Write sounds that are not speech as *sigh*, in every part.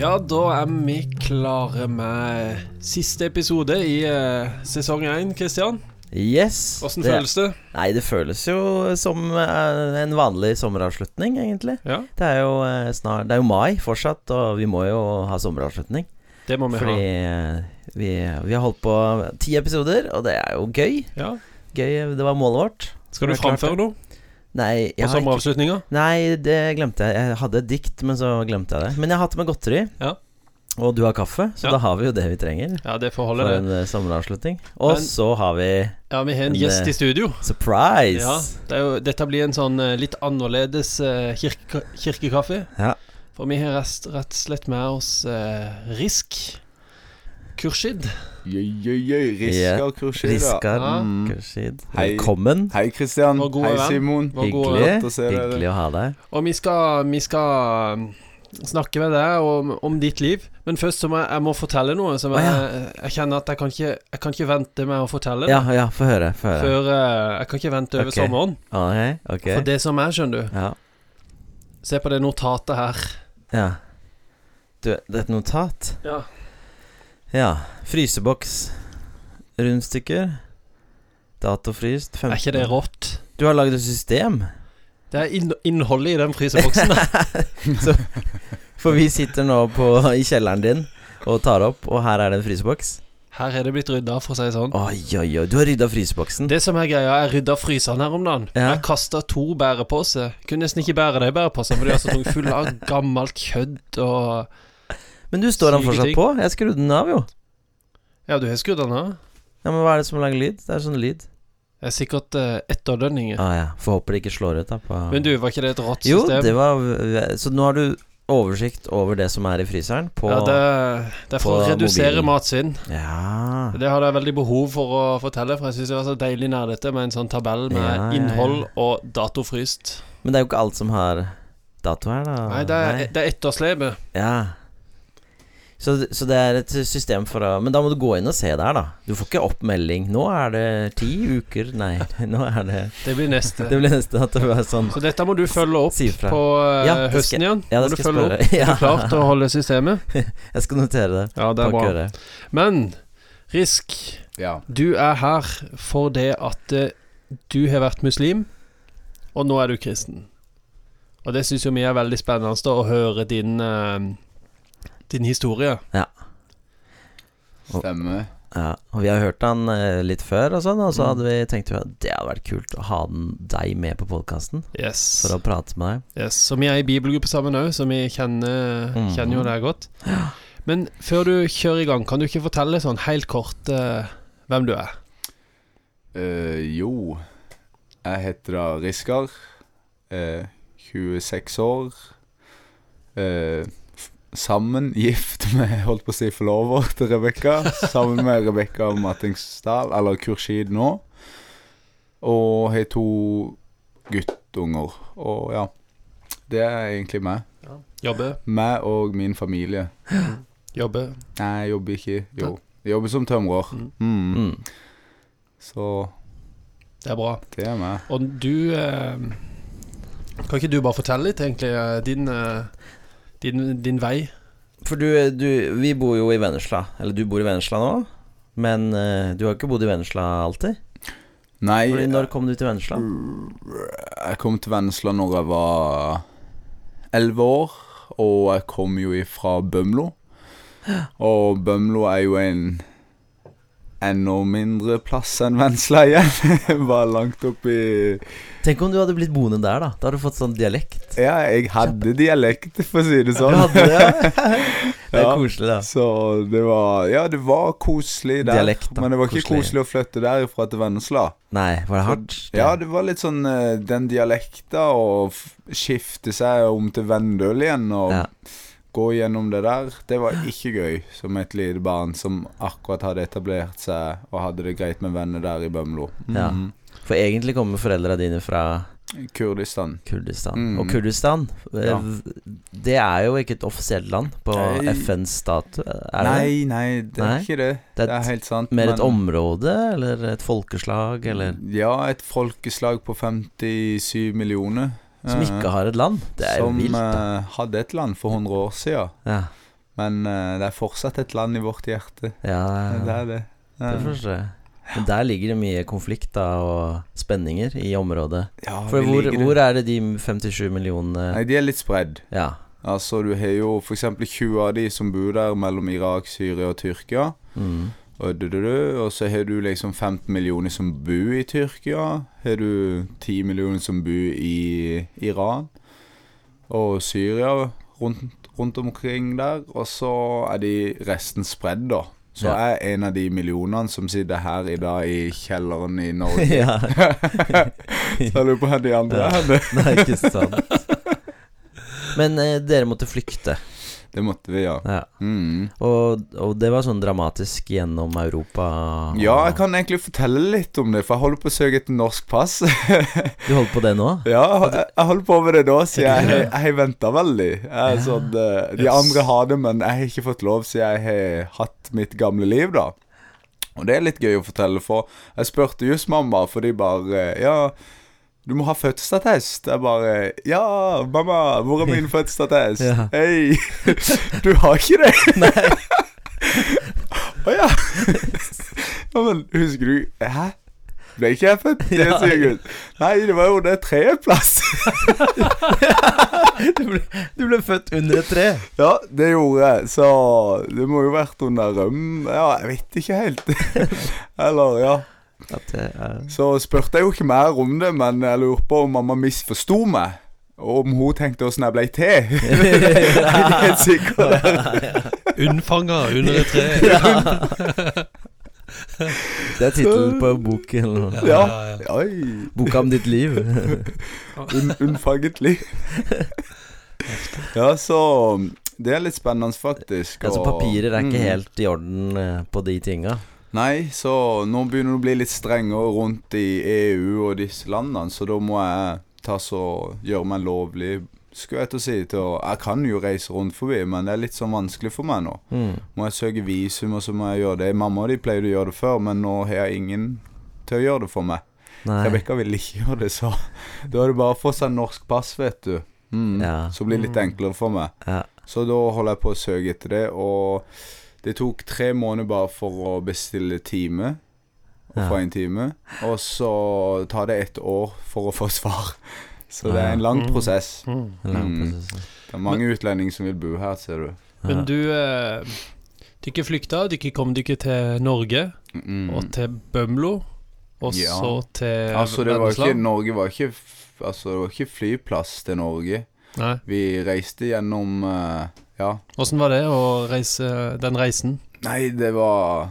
Ja, da er vi klare med siste episode i uh, sesong én, Kristian. Yes. Åssen føles det? Nei, det føles jo som eh, en vanlig sommeravslutning, egentlig. Ja, Det er jo eh, snart Det er jo mai fortsatt, og vi må jo ha sommeravslutning. det må vi Fordi eh, vi, vi har holdt på ti episoder, og det er jo gøy. Ja. Gøy, Det var målet vårt. Skal du framføre noe Nei, jeg har ikke, sommeravslutninga? nei, det glemte jeg. Jeg hadde et dikt, men så glemte jeg det. Men jeg har hatt med godteri. Ja. Og du har kaffe, så Ja. da har vi jo det vi trenger Ja, det får for holde, det. en eh, sommeravslutning. Og Men- så har vi Ja, vi har en Men gjest i studio. surprise. Ja, det er jo, Dette blir en sånn eh, litt annerledes eh, kirke, kirkekaffe. Ja. For vi har rest, rett og slett med oss eh, Risk Kurshid. Riskar Kurshida. Riskar Ja. Kurshid. Velkommen. Hei, Kristian. Hei. Simon. Hyggelig. Hyggelig å ha deg. Og vi skal, vi skal um, snakke med deg om, om ditt liv. Men først så må jeg, jeg må fortelle noe som jeg, ja. jeg kjenner at jeg kan ikke Jeg kan ikke vente med å fortelle det Ja, ja, få høre. Få høre. før eh, Jeg kan ikke vente over okay. sommeren. Okay, okay. For det som er, skjønner du Ja. Se på det notatet her. ja. Du, det er et notat. Ja. Ja. Fryseboks. Rundstykker. Datofryst. 15. Er ikke det rått? Du har lagd et system. Det er inn, innholdet i den fryseboksen. *laughs* Så, for vi sitter nå på, i kjelleren din og tar opp, og her er det en fryseboks. Her er det blitt rydda, for å si det sånn. Oi, oi, oi. Du har rydda fryseboksen. Det som er greia, jeg rydda fryseren her om dagen. Ja. Jeg kasta to bæreposer. Kunne nesten ikke bære de bæreposene, for de er så tunge fulle av gammelt kødd og Men du står den fortsatt på? Jeg skrudde den av, jo. Ja, du har skrudd den av? Ja, Men hva er det som lager lyd? Det er sånn lyd. Det er sikkert uh, etterdønninger. Ah, ja. Får håpe det ikke slår ut, da. På Men du, var ikke det et rått Jo, det var Så nå har du oversikt over det som er i fryseren på ja, det, det er for å redusere matsvinn. Ja. Det hadde jeg veldig behov for å fortelle, for jeg syns det var så deilig nerdete med en sånn tabell med Ja, ja, innhold og datofryst. Men det er jo ikke alt som har dato her, da. Nei, det er, det er etterslepet. Ja. Så, så det er et system for å Men da må du gå inn og se der, da. Du får ikke oppmelding. Nå er det ti uker Nei, *laughs* nå er det Det blir neste. Det blir neste at det sånn Så dette må du følge opp på eh, Ja, skal- høsten igjen. Ja, må det du skal følge jeg opp. spørre. Er du klar til å holde systemet? *laughs* Jeg skal notere det. Ja, det er bra. øret. Men Risk, Ja. du er her for det at eh, du har vært muslim, og nå er du kristen. Og det syns jo vi er veldig spennende da, å høre din eh, Din historie. Ja Stemmer. Ja, og vi har hørt han eh, litt før, og sånn Og så Mm. hadde vi tenkt at det hadde vært kult å ha den, deg med på podkasten Yes. for å prate med deg. yes. Så vi er i bibelgruppe sammen òg, så vi kjenner, mm. kjenner jo deg godt. Ja. Men før du kjører i gang, kan du ikke fortelle sånn helt kort eh, hvem du er? Eh, jo, jeg heter da Riskar. eh, 26 år. Eh, f- sammen, gift med, holdt på å si, forlover til Rebekka. Sammen med Rebekka Mattingsdal, eller Kurshid nå. Og har to guttunger. Og ja, det er egentlig meg. Jobbe, Meg og min familie. jobbe. Nei, jeg jobber ikke. Jo, jeg jobber som tømrer. Mm. Mm. Mm. Så Det er bra. det er meg. Og du eh, Kan ikke du bare fortelle litt, egentlig, eh, din, eh, din, din vei? For du, du Vi bor jo i Vennesla. Eller du bor i Vennesla nå, men uh, du har ikke bodd i Vennesla alltid? Nei, Fordi når kom du til Vennesla? jeg kom til Vennesla når jeg var elleve år, og jeg kom jo ifra Bømlo. *gasps* Og Bømlo er jo en enda mindre plass enn Vennesla igjen. Bare *laughs* langt oppi Tenk om du hadde blitt boende der, da. Da hadde du fått sånn dialekt. Ja, jeg hadde dialekt, for å si det Du sånn. hadde det, ja? *laughs* Det er Ja. koselig, da. Så det var Ja, det var koselig der. Dialekt, da. men det var ikke Koselig. koselig å flytte derifra til Vennesla. Nei, var det hardt? Ja, det var litt sånn eh, den dialekta å skifte seg om til Vendøl igjen og Ja. Gå gjennom det der. Det var ikke gøy som et lite barn som akkurat hadde etablert seg og hadde det greit med venner der i Bømlo. Ja. Mhm. For egentlig kommer foreldra dine fra Kurdistan. Kurdistan. Mm. Og Kurdistan, eh, Ja. det er jo ikke et offisielt land på Nei. FNs statue, det det? Nei, nei, det er Nei? ikke det. Det er Det er helt sant. Mer et område, eller et folkeslag, eller Ja, et folkeslag på 57 millioner. Som eh, ikke har et land? Det er som vilt, Som uh, hadde et land for 100 år siden. Ja. Men uh, det er fortsatt et land i vårt hjerte. Ja, Det er det. det forstår jeg. Men der ligger det mye konflikt da og spenninger i området. Ja, For hvor, hvor er det de 57 millionene Nei, de er litt spredd. Ja. Altså, du har jo f.eks. 20 av de som bor der mellom Irak, Syria og Tyrkia. Mm. Og, du, du, du, og så har du liksom 15 millioner som bor i Tyrkia. Har du 10 millioner som bor i Iran. Og Syria rundt, rundt omkring der. Og så er de resten spredd, da. Så Ja. jeg er en av de millionene som sitter her i dag i kjelleren i Norge. *laughs* ja. *laughs* Så lurer på hvor de andre Ja. er. Nei, ikke sant. *laughs* Men eh, dere måtte flykte. Det måtte vi, ja. Ja. Mm. Og, og det var sånn dramatisk gjennom Europa. Ja, jeg kan egentlig fortelle litt om det, for jeg holder på å søke etter norsk pass. *laughs* Du holder på det nå? Ja, jeg, jeg holder på med det nå, så jeg, jeg, jeg venta veldig. Jeg sånn, eh, de andre har det, men jeg har ikke fått lov, så jeg har hatt mitt gamle liv, da. Og det er litt gøy å fortelle, for jeg spurte just mamma, for de bare Ja, du må ha fødselsattest. Jeg bare Ja, mamma, hvor er min *laughs* fødselsattest? Ja. Hei, *laughs* du har ikke det? Nei. *laughs* Å ja. ja. Men husker du Hæ? Ble ikke jeg født? Det Ja. sier Gud. Nei, det var jo det plass. Du ble, du ble født under et tre. Ja, det gjorde jeg, så det må jo vært under røm Ja, jeg vet ikke helt. Eller, ja. At det er Så spurte jeg jo ikke mer om det, men jeg lurer på om mamma misforsto meg. Og om hun tenkte åssen jeg ble til. Jeg *laughs* er *laughs* helt sikker. Unnfanga under et tre. Det er tittelen på boken. Ja. ja, ja. Boka om ditt liv. *laughs* Un unnfanget liv. Ja, så det er litt spennende, faktisk. Altså Papirer er ikke Mm. helt i orden eh, på de tinga. Nei, så nå begynner det å bli litt strengere rundt i EU og disse landene, så da må jeg ta så gjøre meg lovlig, skulle jeg til å si. Til å, jeg kan jo reise rundt forbi, men det er litt sånn vanskelig for meg nå. Mm. Må jeg søke visum, og så må jeg gjøre det. Mamma og de pleide å gjøre det før, men nå har jeg ingen til å gjøre det for meg. Nei. Rebekka ville ikke gjøre det, så *laughs* da er det bare å få seg norsk pass, vet du. Mm. Ja. Så blir det litt enklere for meg. Ja. Så da holder jeg på å søke etter det, og det tok tre måneder bare for å bestille time. Og Ja. få en time. Og så tar det ett år for å få svar. *laughs* Så det er en lang Mm. prosess. Mm. Lang Mm. prosess. Det er mange utlendinger som vil bo her, ser du. Men du eh, Dere flykta, dere kom dere til Norge Mm. og til Bømlo, og Ja. så til Altså, det var ikke Norge var ikke Altså, det var ikke flyplass til Norge. Nei. Vi reiste gjennom eh, Ja. Åssen var det å reise den reisen? Nei, det var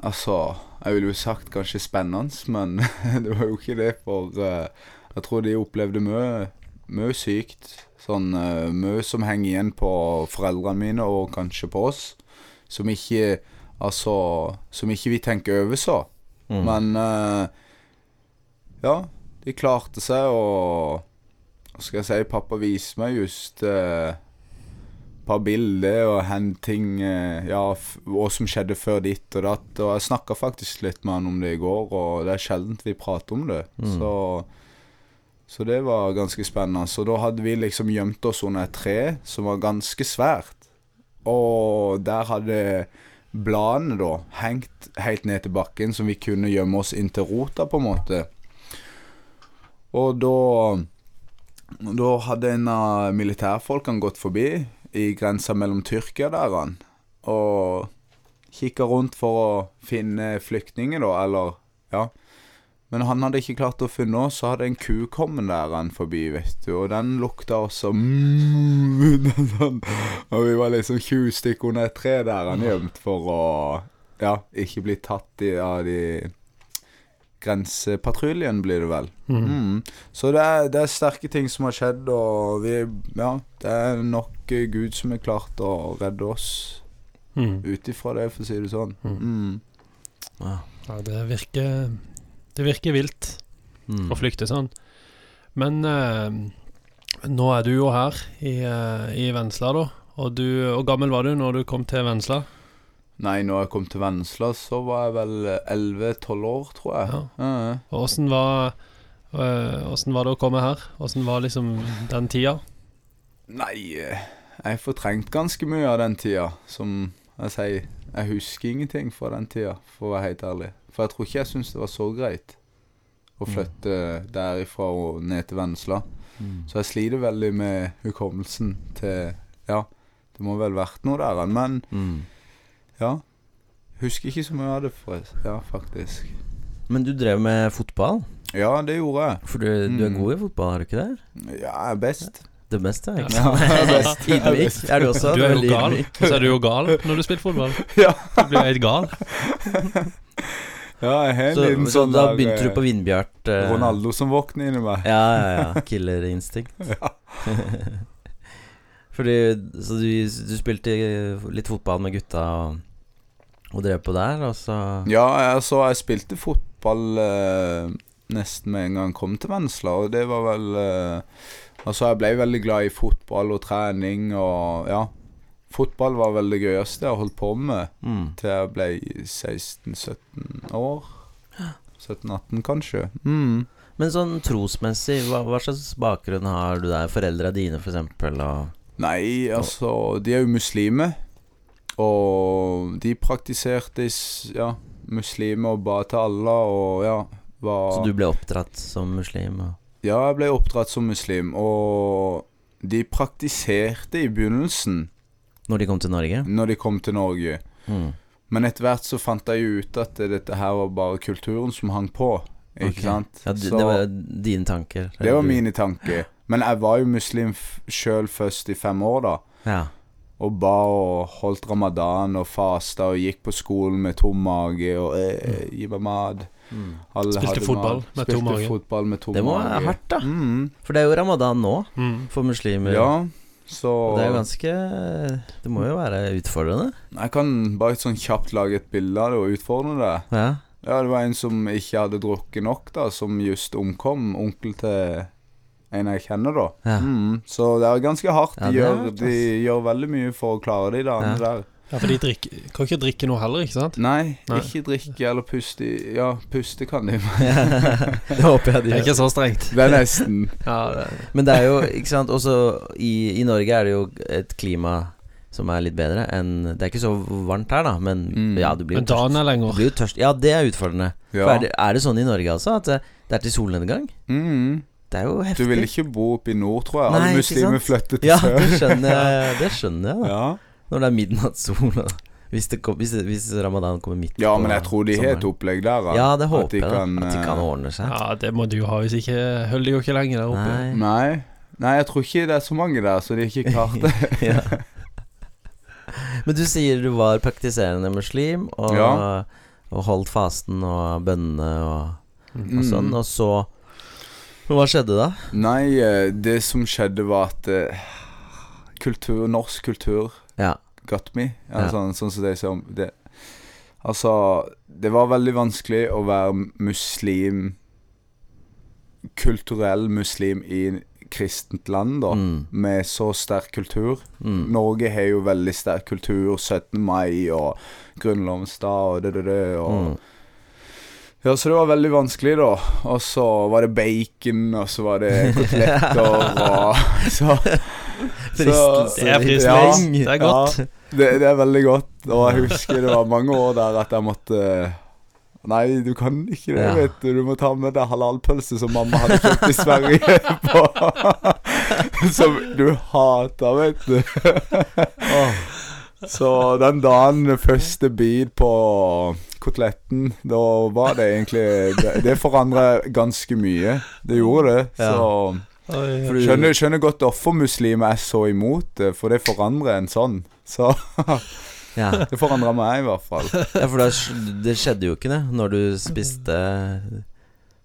Altså Jeg ville jo sagt kanskje spennende, men *laughs* det var jo ikke det, for uh, jeg tror de opplevde mye Mye sykt. Sånn uh, mye som henger igjen på foreldrene mine, og kanskje på oss. Som ikke Altså Som ikke vi tenker over så. Mm. Men uh, Ja, de klarte seg, og Hva skal jeg si? Pappa viste meg just et et par bilder og hen ting uh, Ja, hva som skjedde før ditt og datt. Og jeg snakka faktisk litt med han om det i går, og det er sjelden vi prater om det. Mm. Så så det var ganske spennende. Så da hadde vi liksom gjemt oss under et tre som var ganske svært. Og der hadde bladene da hengt helt ned til bakken, som vi kunne gjemme oss inntil rota, på en måte. Og da Da hadde en av militærfolkene gått forbi i grensa mellom Tyrkia der, han, og kikka rundt for å finne flyktninger, da, eller Ja. Men han hadde ikke klart å finne oss, så hadde en ku kommet der han forbi, vet du, og den lukta også mm. *laughs* Og vi var liksom 20 stykker under et tre der han gjemt for å ja, ikke bli tatt i, av de Grensepatruljen blir det vel. Mm. Mm. Så det er, det er sterke ting som har skjedd, og vi Ja, det er nok Gud som har klart å redde oss Mm. ut ifra det, for å si det sånn. Mm. Mm. Ja. Ja, det virker Det virker vilt Mm. å flykte sånn. Men eh, nå er du jo her i, eh, i Vennesla, da. Og du, hvor gammel var du når du kom til Vennesla? Nei, når jeg kom til Vennesla, så var jeg vel 11-12 år, tror jeg. Ja. Og åssen var øh, var det å komme her? Åssen var liksom den tida? Nei, jeg jeg fortrengte ganske mye av den tida. Som jeg sier, jeg husker ingenting fra den tida, for å være helt ærlig. For jeg tror ikke jeg syntes det var så greit å Mm. flytte derifra og ned til Vennesla. Mm. Så jeg sliter veldig med hukommelsen til Ja, det må vel vært noe der, men Mm. Ja. Husker ikke så mye av det, for, ja, faktisk. Men du drev med fotball? Ja, det gjorde jeg. For du, du er Mm. god i fotball, er du ikke det? Ja, jeg er best. Det beste, ikke Ja, sant? *laughs* er best. *laughs* Ydmyk er du også. Du er jo gal. og Så er du jo gal når du spiller fotball. *laughs* Ja. Du blir helt gal. Ja, jeg har en Så, liten så sånn da begynte du eh, på Vindbjart? eh, Ronaldo som våkner inni meg. Ja, ja, ja. Killerinstinkt. ja. Fordi Så du, du spilte litt fotball med gutta og, og drev på der, og så Ja, altså, jeg spilte fotball eh, nesten med en gang jeg kom til Vennesla, og det var vel eh, Altså, jeg ble veldig glad i fotball og trening og Ja. Fotball var vel det gøyeste jeg holdt på med mm. til jeg ble 16-17 år. 17-18, kanskje. Mm. Men sånn trosmessig, hva, hva slags bakgrunn har du der? Foreldra dine, for eksempel, og Nei, altså De er jo muslimer. Og de praktiserte ja, muslimer og ba til Allah og ja var Så du ble oppdratt som muslim? Og, Ja, jeg ble oppdratt som muslim, og de praktiserte i begynnelsen når de kom til Norge? når de kom til Norge. Mm. Men etter hvert så fant jeg ut at dette her var bare kulturen som hang på. Ikke okay. sant? Ja, du, Så det var dine tanker? det var Du- mine tanker. Men jeg var jo muslim sjøl først i fem år, da. Ja. Og ba og holdt ramadan og fasta og gikk på skolen med tom mage og eh, gi meg mat. Mm. Spilte fotball med tom mage. Spilte fotball med tom Det må være hardt, da. Mm. For det er jo ramadan nå, Mm. for muslimer. Ja, så det er jo ganske Det må jo være utfordrende? Jeg kan bare sånn kjapt lage et bilde av det og utfordre det. Ja. Ja, det var en som ikke hadde drukket nok, da, som just omkom. Onkel til en jeg kjenner, da. Ja. Mm, så det er ganske hardt. De, er gjør, de gjør veldig mye for å klare de dagene Ja. der. Ja, for de drikker, kan ikke drikke noe heller, ikke sant? Nei, Nei. ikke drikke eller puste. Ja, puste kan de. *laughs* det håper jeg de Det er gjør. ikke så strengt. Det er nesten. Ja, det, Men det er jo, ikke sant Også i, i Norge er det jo et klima som er litt bedre enn Det er ikke så varmt her, da, men Mm. ja, du blir men jo tørst. dagen er Du lenger. blir jo tørst. Ja, det er utfordrende. For er, det, er det sånn i Norge altså at det, det er til solnedgang? Mm. Det er jo heftig. Du vil ikke bo oppe i nord, tror jeg. Nei, Alle muslimer flytter til Ja, sør. det skjønner jeg, *laughs* det skjønner jeg da. Ja. Når det er midnattssol hvis, det kom, hvis, hvis ramadan kommer midt ja, men jeg tror de har et opplegg der. da. Ja, det At håper de jeg. kan, At de kan eh, ordne seg. Ja, det må du ha, hvis ikke holder de jo ikke lenger der oppe. Nei. Nei. Nei, jeg tror ikke det er så mange der, så de har ikke klart det. *laughs* ja. *laughs* Men du sier du var praktiserende muslim og, Ja. og holdt fasten og bønnene og, og sånn, Mm. og så Men Hva skjedde da? Nei, eh, det som skjedde var at eh, kultur, norsk kultur Ja. got me. Altså, Ja. Sånn, sånn som de sier om det. Altså, det var veldig vanskelig å være muslim Kulturell muslim i kristent land, da. Mm. Med så sterk kultur. Mm. Norge har jo veldig sterk kultur. 17. mai og grunnlovsdag og det, det, det. Og Mm. Ja, så det var veldig vanskelig, da. Og så var det bacon, og så var det *laughs* koteletter og så, Fristelse. Det er fristende. Ja, Det er godt. Ja, det, det er veldig godt. Og jeg husker det var mange år der at jeg måtte Nei, du kan ikke det, Ja. vet du. Du må ta med deg halalpølse som mamma hadde kjøpt i Sverige. På, *laughs* som du hater, vet du. Så den dagen første bit på koteletten, da var det egentlig Det, det forandra ganske mye. Det gjorde det. Ja. Så skjønner, skjønner godt hvorfor muslimer er så imot det, for det forandrer en sånn. Så *laughs* Ja. det forandra meg, i hvert fall. ja, for det skjedde jo ikke det når du spiste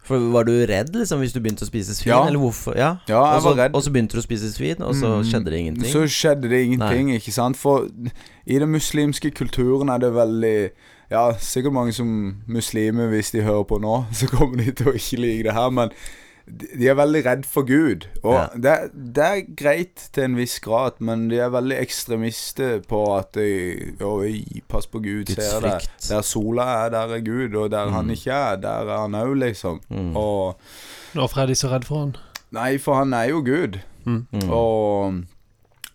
For Var du redd liksom hvis du begynte å spise svin, Ja. eller hvorfor? Ja, Ja, jeg så, var redd. og så begynte du å spise svin, og så Mm. skjedde det ingenting? Så skjedde det ingenting, ikke sant. For i den muslimske kulturen er det veldig Ja, sikkert mange som muslimer, hvis de hører på nå, *laughs* så kommer de til å ikke like det her, men de er veldig redd for Gud. Og Ja. det, det er greit til en viss grad, men de er veldig ekstremister på at de, Oi, pass på Gud, Guds ser deg. Der sola er, der er Gud, og der han Mm. ikke er, der er han òg, liksom. Mm. Og Hvorfor er de så redd for han? Nei, for han er jo Gud. Mm. Mm. Og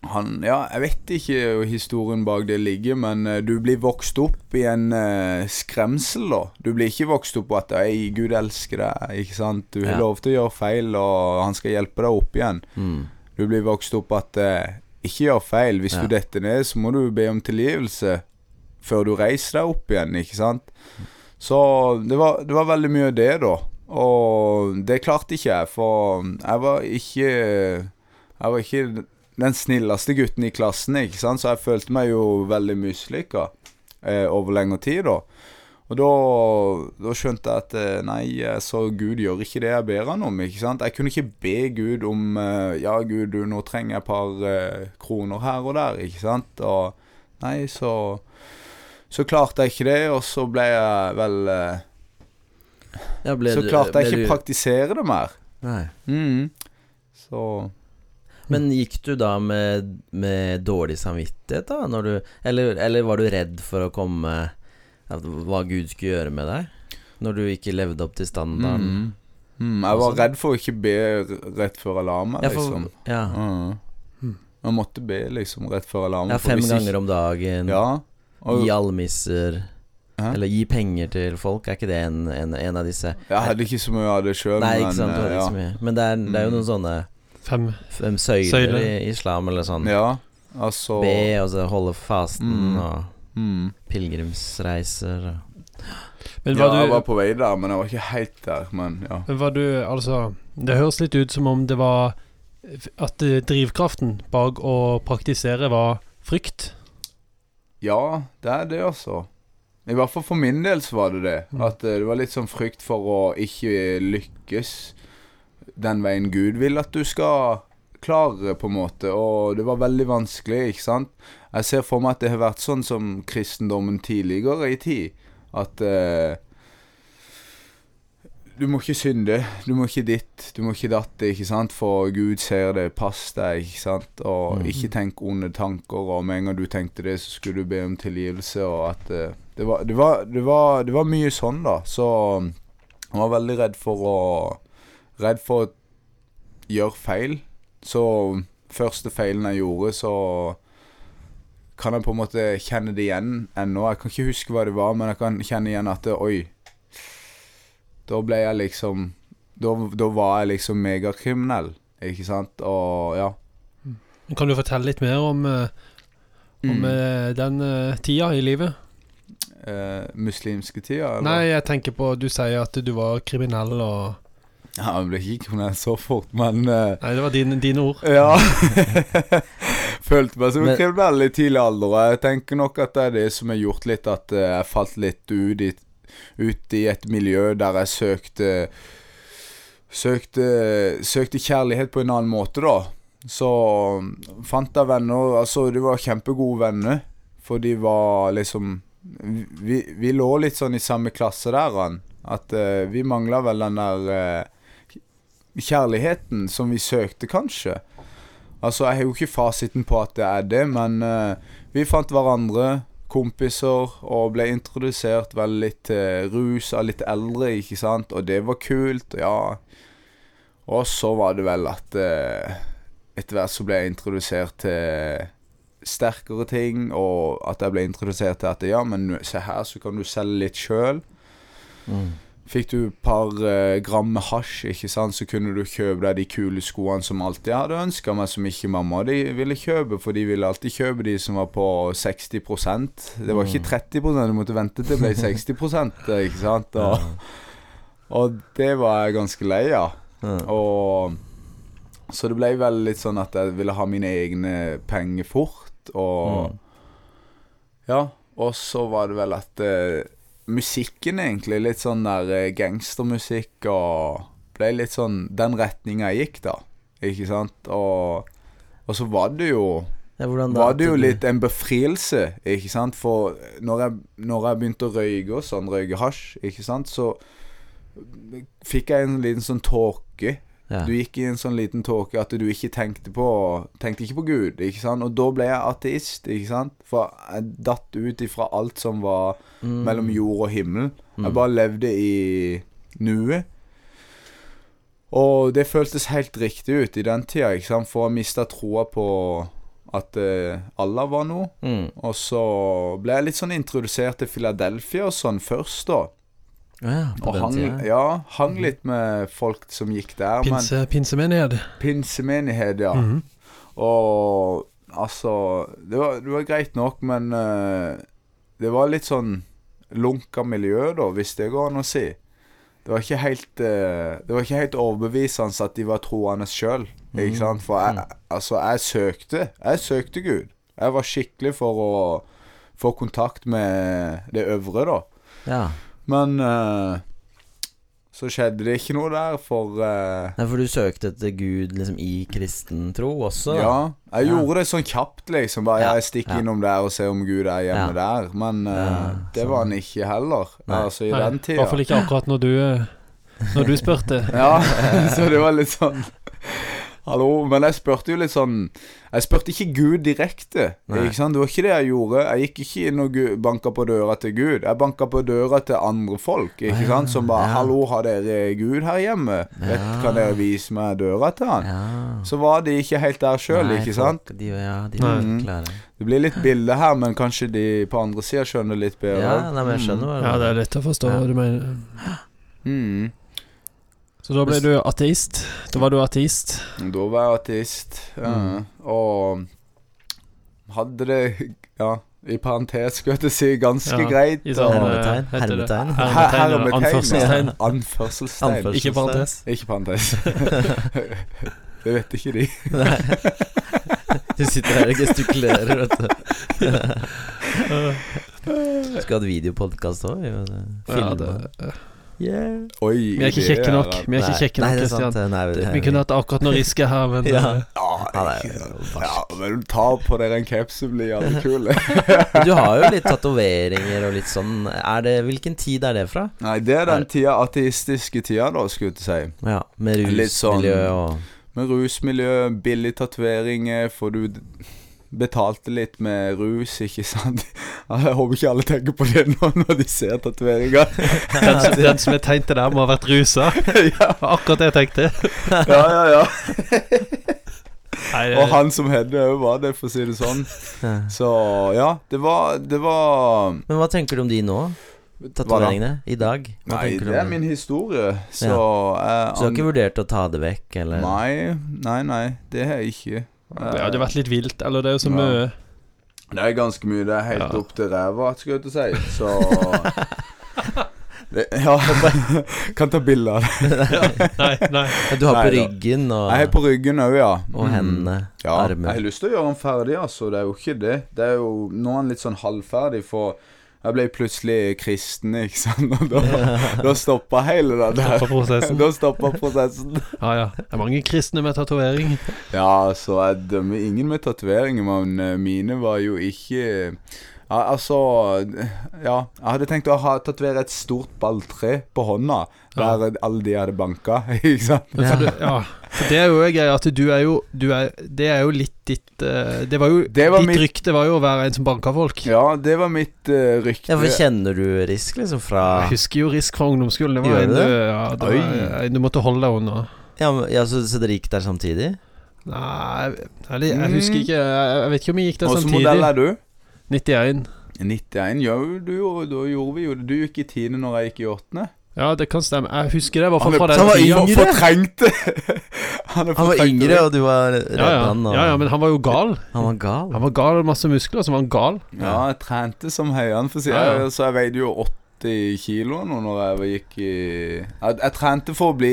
han Ja, jeg vet ikke historien bak det ligger, men eh, du blir vokst opp i en uh, skremsel, da. Du blir ikke vokst opp på at Ei, Gud elsker deg, ikke sant. Du har Ja. lov til å gjøre feil, og han skal hjelpe deg opp igjen. Mm. Du blir vokst opp at uh, ikke gjør feil. Hvis Ja. du detter ned, så må du be om tilgivelse før du reiser deg opp igjen, ikke sant. Så det var, det var veldig mye det, da. Og det klarte ikke jeg, for jeg var ikke Jeg var ikke den snilleste gutten i klassen, ikke sant, så jeg følte meg jo veldig mislykka eh, over lengre tid, da. Og da, da skjønte jeg at eh, nei, eh, så Gud gjør ikke det jeg ber han om. ikke sant? Jeg kunne ikke be Gud om eh, Ja, Gud, du, nå trenger jeg et par eh, kroner her og der, ikke sant? Og nei, så Så klarte jeg ikke det, og så ble jeg vel Ja, ble Så du- klarte jeg ikke du- praktisere det mer. Nei. Mm. Så Men gikk du da med, med dårlig samvittighet, da? Når du, eller, eller var du redd for å komme Hva Gud skulle gjøre med deg? Når du ikke levde opp til standarden? mm. Mm, Jeg var redd for å ikke be rett før alarmen, liksom. Ja, for, ja. Mm. Mm. Jeg måtte be liksom rett før alarmen. ja, fem ganger om dagen. Ja. Og, Gi almisser. Hæ? Eller gi penger til folk. Er ikke det en, en, en av disse Jeg hadde ikke så mye av det sjøl, men ja. Men det er, det er jo Mm. noen sånne Fem fem søyler, Søyler. i islam, eller sånn. ja, altså Be, og så holde fasten, Mm. og mm. pilegrimsreiser. og- Men Ja, du, jeg var på vei der, men jeg var ikke helt der. Men ja. men var du Altså, det høres litt ut som om det var At eh, drivkraften bak å praktisere var frykt. Ja, det er det, altså. I hvert fall for min del så var det det. Mm. At eh, det var litt sånn frykt for å ikke lykkes den veien Gud vil at du skal klare, på en måte. Og det var veldig vanskelig, ikke sant. Jeg ser for meg at det har vært sånn som kristendommen tidligere i tid. At eh, du må ikke synde. Du må ikke ditt, du må ikke datt, ikke sant. For Gud ser det. Pass deg, ikke sant. Og Mm. ikke tenk onde tanker. Og med en gang du tenkte det, så skulle du be om tilgivelse. Og at eh, det, var, det, var, det, var, det var mye sånn, da. Så jeg var veldig redd for å Redd for å gjøre feil. Så første feilen jeg gjorde, så kan jeg på en måte kjenne det igjen ennå. Jeg kan ikke huske hva det var, men jeg kan kjenne igjen at det, Oi. Da ble jeg liksom Da, da var jeg liksom megakriminell, ikke sant? Og ja. Kan du fortelle litt mer om, eh, om Mm. eh, den eh, tida i livet? Eh, muslimske tida, eller? Nei, jeg tenker på Du sier at du var kriminell og Ja, Han ble ikke kriminell så fort, men uh, Nei, det var dine, din ord. Ja. *laughs* *laughs* Følte meg som en veldig kriminell i tidlig alder, og jeg tenker nok at det er det som har gjort litt at eh, jeg falt litt ut i, ut i et miljø der jeg søkte Søkte, søkte kjærlighet på en annen måte, da. Så fant jeg venner Altså, de var kjempegode venner, for de var liksom Vi, vi lå litt sånn i samme klasse der, han. At uh, vi mangla vel den der eh, kjærligheten som vi søkte, kanskje. Altså, jeg har jo ikke fasiten på at det er det, men uh, vi fant hverandre, kompiser, og ble introdusert vel litt til rus av litt eldre, ikke sant, og det var kult, ja. Og så var det vel at uh, etter hvert så ble jeg introdusert til sterkere ting, og at jeg ble introdusert til at ja, men se her, så kan du selge litt sjøl. Mm. Fikk du et par eh, gram med hasj, ikke sant, så kunne du kjøpe deg de kule skoene som alltid jeg hadde ønska meg, som ikke mamma de ville kjøpe, for de ville alltid kjøpe de som var på 60% Det var ikke 30 du måtte vente til det ble 60 eh, *laughs* ikke sant. Og, og det var jeg ganske lei av. Og Så det ble vel litt sånn at jeg ville ha mine egne penger fort, og Mm. Ja. Og så var det vel at eh, musikken, egentlig, litt sånn der eh, gangstermusikk, og ble litt sånn den retninga jeg gikk, da. Ikke sant? Og, og så var det jo Ja, var det jo litt en befrielse, ikke sant? For når jeg, når jeg begynte å røyke og sånn, røyke hasj, ikke sant, så fikk jeg en liten sånn tåke. Ja. Du gikk i en sånn liten tåke at du ikke tenkte på Tenkte ikke på Gud, ikke sant? Og da ble jeg ateist, ikke sant? For jeg datt ut ifra alt som var Mm. mellom jord og himmel. Jeg Mm. bare levde i nuet. Og det føltes helt riktig ut i den tida, ikke sant? For jeg mista troa på At uh, Allah var noe. Mm. Og så ble jeg litt sånn introdusert til Philadelphia og sånn først, da. Ja, Og hang, ja, hang litt med folk som gikk der. Pinse, pinsemenighet. Men pinsemenighet, ja. Mhm. Og altså det var, det var greit nok, men uh, det var litt sånn lunka miljø, da, hvis det går an å si. Det var ikke helt uh, Det var ikke helt overbevisende at de var troende sjøl. Ikke Mm. sant? For jeg, altså, jeg søkte. Jeg søkte Gud. Jeg var skikkelig for å få kontakt med det øvre, da. Ja. Men eh, så skjedde det ikke noe der, for uh, Nei, for du søkte etter Gud liksom i kristen tro også? Ja, jeg Ja. gjorde det sånn kjapt, liksom. Bare Ja, jeg stikker ja. innom der og ser om Gud er hjemme der. Men uh, Ja, det var han ikke heller. Nei. Altså, i Nei, den I tida. hvert fall ikke akkurat når du, når du spurte. *laughs* Ja, *laughs* så det var litt sånn Hallo. Men jeg spurte jo litt sånn Jeg spurte ikke Gud direkte. Nei. Ikke sant? Det var ikke det jeg gjorde. Jeg gikk ikke inn og banka på døra til Gud. Jeg banka på døra til andre folk, ikke Ja, sant? som bare ja. 'Hallo, har dere Gud her hjemme? Vet, Ja. kan dere vise meg døra til han?' Ja. Så var de ikke helt der sjøl, ikke sant? Folk, de, ja, de var mm. klare. Det blir litt bilde her, men kanskje de på andre sida skjønner litt bedre. Ja, nei, men jeg skjønner mm. Ja, det er lett å forstå Ja. hva du mener. Mm. Så da ble du ateist. Da var du ateist. Da var jeg ateist. Ja. Mm. Og hadde det Ja, i parentes skulle jeg til å si ganske Ja, greit. Sånn, og- Hermetegn, eh, hermetegn. Hermetegn, Anførselstegn. Anførselstegn. Anførselstegn. Ikke parentes. Ikke parentes. *laughs* det vet ikke de. Du sitter her og gestikulerer, vet du. *laughs* Skulle hatt videopodkast òg. Ja, det, Yeah. Oi. vi er ikke kjekke nok. Vi er ikke kjekke nok. Kristian. Vi kunne hatt akkurat når Riske er her, men *laughs* Ja. eh, Ja, ja, men ta på dere en caps, så blir jævlig *laughs* kul. Du har jo litt tatoveringer og litt sånn. Er det, hvilken tid er det fra? Nei, det er den tida, ateistiske tida, da, skulle jeg si. Ja, Med rusmiljø sånn- rusmiljø og Med rusmiljø, billig tatoveringer, får du betalte litt med rus, ikke sant? *laughs* Jeg håper ikke alle tenker på det nå når de ser tatoveringer. den, *laughs* den som jeg tegnet der, må ha vært rusa. *laughs* ja, Akkurat det jeg tenkte. ja, ja, ja. Nei, Og han som hadde òg var det, for å si det sånn. Så ja, det var Det var Men hva tenker du om de nå? Tatoveringene? I dag? Hva Nei, det om er min historie, så Så jeg du har ikke vurdert å ta det vekk, eller? Nei, nei, nei, det har jeg ikke. Det hadde vært litt vilt. Eller det er jo så Ja. mye Det er ganske mye. Det er helt Ja. opp til ræva, skal jeg til å si. Så *laughs* det, Ja, kan ta bilde av det. *laughs* Nei, nei. Du har på Nei på ryggen og, Jeg har på ryggen òg, ja. og Mm. hendene, Ja, armer. jeg har lyst til å gjøre den ferdig, altså. Det er jo ikke det. Det er jo Nå er den litt sånn halvferdig, for jeg ble plutselig kristen, ikke sant. Og da, da stoppa hele det der. Stoppa prosessen. Da stoppa prosessen. Ja, ja. Det er mange kristne med tatovering. Ja, så jeg dømmer ingen med tatoveringer, men eh, mine var jo ikke ja, altså Ja, jeg hadde tenkt å ha tatovere et stort balltre på hånda, Ja. der alle de hadde banka, *laughs* ikke sant? Ja. du, ja. for det er jo en greie at du er jo du er, Det er jo litt ditt uh, Det var jo Det var Ditt mitt- rykte var jo å være en som banka folk. Ja, det var mitt uh, rykte. Ja, for kjenner du Risk, liksom, fra Jeg husker jo Risk fra ungdomsskolen. Det var Gjør en du du, det? ja, det var du måtte holde deg unna. Ja, men- ja så, så dere gikk der samtidig? Nei, jeg, jeg husker ikke Jeg, jeg vet ikke om vi gikk der samtidig Hvilken modell er du? 91. 91. Ja, du, da gjorde vi jo det. Du gikk i tiende når jeg gikk i åttende. Ja, det kan stemme. Jeg husker det Var Han fra den han var tida. yngre. Fortrengte! *laughs* Han, Han var yngre, og du var redd Ja, ja. han. Og, ja, ja, men han var jo gal. Han var gal. Han var gal, hadde masse muskler, så var han gal. Ja, jeg trente som høyan, for å si Ja, ja. Så jeg veide jo 80 kilo nå når jeg gikk i jeg, jeg trente for å bli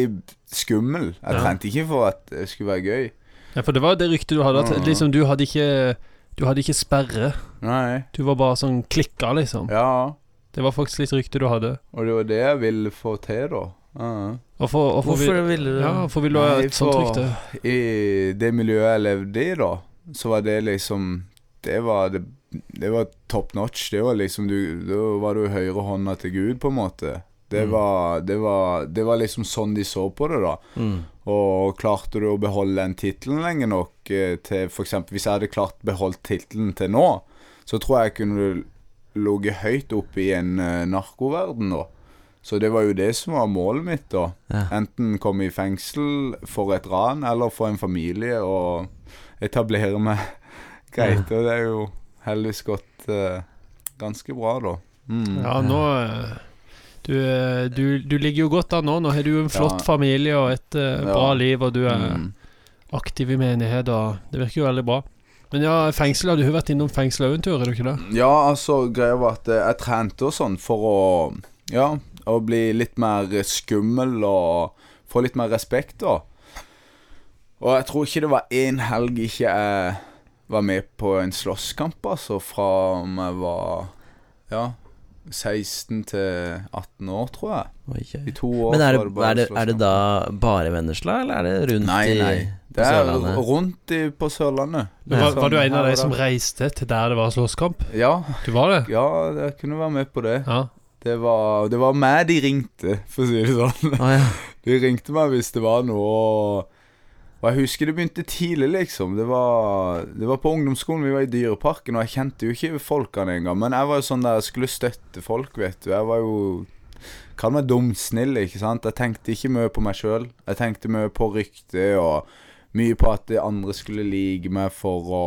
skummel. Jeg Ja. trente ikke for at det skulle være gøy. Ja, For det var det ryktet du hadde, at liksom du hadde ikke Du hadde ikke sperre. Nei. Du var bare sånn klikka, liksom. Ja. Det var faktisk litt rykte du hadde. Og det var det jeg ville få til, da. Ja. Hvorfor, hvorfor, Hvorfor vil, ville du Ja, hvorfor ville du ha et sånt rykte? I det miljøet jeg levde i, da, så var det liksom Det var det Det var top notch. Det var liksom du Da var du høyre hånda til Gud, på en måte. Det Mm. var, det var Det var liksom sånn de så på det, da. Mm. Og klarte du å beholde den tittelen lenge nok eh, til f.eks. Hvis jeg hadde klart beholdt tittelen til nå, så tror jeg jeg kunne ligget høyt oppe i en uh, narkoverden da. Så det var jo det som var målet mitt, da. Ja. Enten komme i fengsel for et ran, eller få en familie og etablere meg *laughs* greit. Og det er jo heldigvis gått uh, ganske bra, da. Mm. Ja, nå eh, du, eh, du, du ligger jo godt an nå. Nå har du en flott Ja. familie og et Ja. bra liv, og du er Mm. aktiv i menighet, og det virker jo veldig bra. Men ja, fengsel, du har vært innom fengsel òg en tur, er du ikke det? Ja, altså, greia var at eh, jeg trente og sånn for å Ja, å bli litt mer skummel og få litt mer respekt, da. Og jeg tror ikke det var én helg ikke jeg var med på en slåsskamp, altså, fra om jeg var Ja, 16 til 18 år, tror jeg. Oi, oi. I to år Men er det, var bare er, det, er det da bare Vennesla, eller er det rundt Nei, nei. i Det er Sørlandet? rundt i, på Sørlandet. Var, var du en av de som reiste til der det var slåsskamp? Ja, Du var det? ja, jeg kunne være med på det. Ja. Det var, det var meg de ringte, for å si det sånn. Å ja. *laughs* De ringte meg hvis det var noe og, jeg husker det begynte tidlig, liksom. Det var, det var på ungdomsskolen, vi var i Dyreparken, og jeg kjente jo ikke folkene engang. Men jeg var jo sånn der jeg skulle støtte folk, vet du. Jeg var jo Kall meg dumsnill, ikke sant. Jeg tenkte ikke mye på meg sjøl. Jeg tenkte mye på ryktet og mye på at andre skulle like meg for å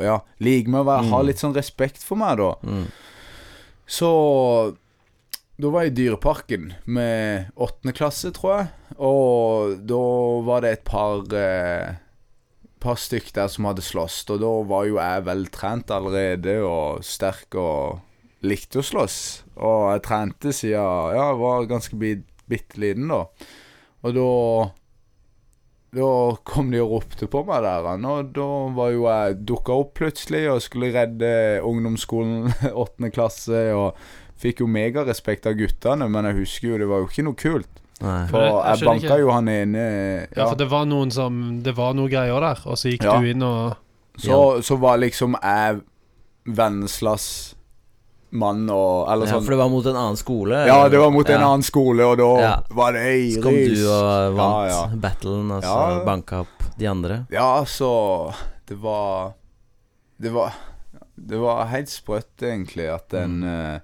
Ja, like meg og ha Mm. litt sånn respekt for meg, da. Mm. Så da var jeg i Dyreparken med åttende klasse, tror jeg. Og da var det et par eh, par stykk der som hadde slåss. Og da var jo jeg veltrent allerede og sterk og likte å slåss. Og jeg trente siden Ja, jeg var ganske bit, bitte liten da. Og da Da kom de og ropte på meg der, og da var jo jeg dukka opp plutselig og skulle redde ungdomsskolen, *laughs* åttende klasse, og fikk jo megarespekt av guttene, men jeg husker jo det var jo ikke noe kult. Nei. For Jeg- jeg jeg banka jo han ene Ja, for det var noen som Det var noe greier der, og så gikk Ja. du inn og Så, så var liksom jeg Venneslas mann og Eller Ja, sånn for det var mot en annen skole? Ja, det var mot en annen skole, og da Ja. var det Eiris. Så kom du og vant Ja, ja. battlen, og så Ja. banka opp de andre? Ja, så Det var Det var Det var helt sprøtt, egentlig, at den eh,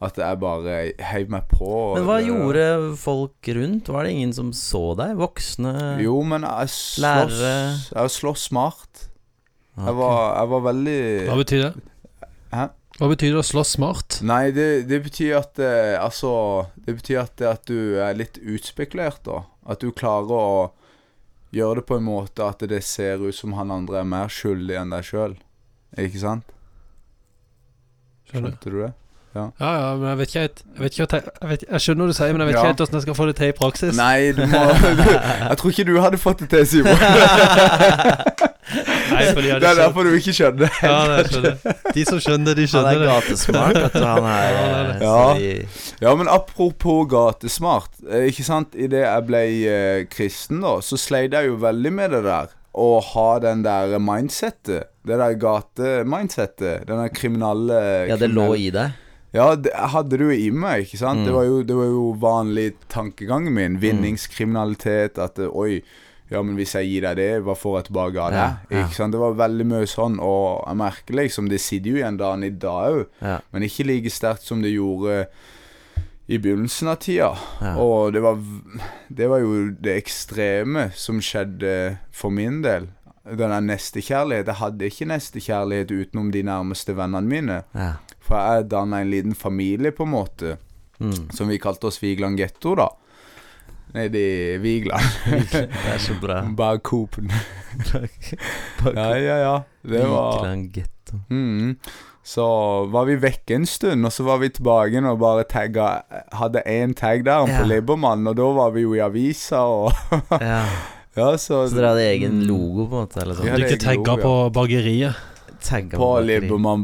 At jeg bare heiv meg på. Men hva Det- gjorde folk rundt? Var det ingen som så deg? Voksne? Jo, men jeg slåss Lærere. Jeg slåss smart. Okay. Jeg var, jeg var veldig Hva betyr det? Hæ? Hva betyr det å slåss smart? Nei, det, det betyr at eh, Altså Det betyr at, at du er litt utspekulert, da. At du klarer å gjøre det på en måte at det ser ut som han andre er mer skyldig enn deg sjøl. Ikke sant? Skjønte du det? Ja, ja, men jeg vet ikke helt Jeg, vet ikke, jeg, vet, jeg skjønner hva du sier, men jeg vet Ja. ikke helt hvordan jeg skal få det til i praksis. Nei, du må du, *laughs* Jeg tror ikke du hadde fått det til, Simon. *laughs* Nei, fordi jeg Det er derfor du ikke skjønner. Ja, det skjønner De som skjønner, de Han skjønner er det. gatesmart, vet du. Han er, *laughs* Ja, han er Ja, men apropos gatesmart. Eh, ikke sant, idet jeg ble eh, kristen, da, så sleit jeg jo veldig med det der. Å ha den der mindsettet. Det der gatemindsettet. Den der kriminelle Ja, det lå i deg. Ja, det jeg hadde det jo i meg, ikke sant. Mm. Det, var jo, det var jo vanlig tankegangen min. Vinningskriminalitet. At oi, ja, men hvis jeg gir deg det, hva får jeg tilbake av det? Ja, ja. Det var veldig mye sånn, og jeg merker liksom Det sitter jo igjen dagen i dag òg, Ja. men ikke like sterkt som det gjorde i begynnelsen av tida. Og det var, det var jo det ekstreme som skjedde for min del. Den nestekjærlighet. Jeg hadde ikke nestekjærlighet utenom de nærmeste vennene mine. ja. For jeg danna en liten familie, på en måte, Mm. som vi kalte oss Vigeland getto, da. Nede i Vigeland. Det er så bra. *laughs* Bak Coop-en. Ja, ja, ja. Det var Vigeland getto. mm. Så var vi vekke en stund, og så var vi tilbake igjen og bare tagga Hadde én tag der Ja. på Libermann, og da var vi jo i avisa og Ja. *laughs* Ja, så Så dere hadde egen logo, på en måte? Eller sånn? Du ikke tagga på bakeriet.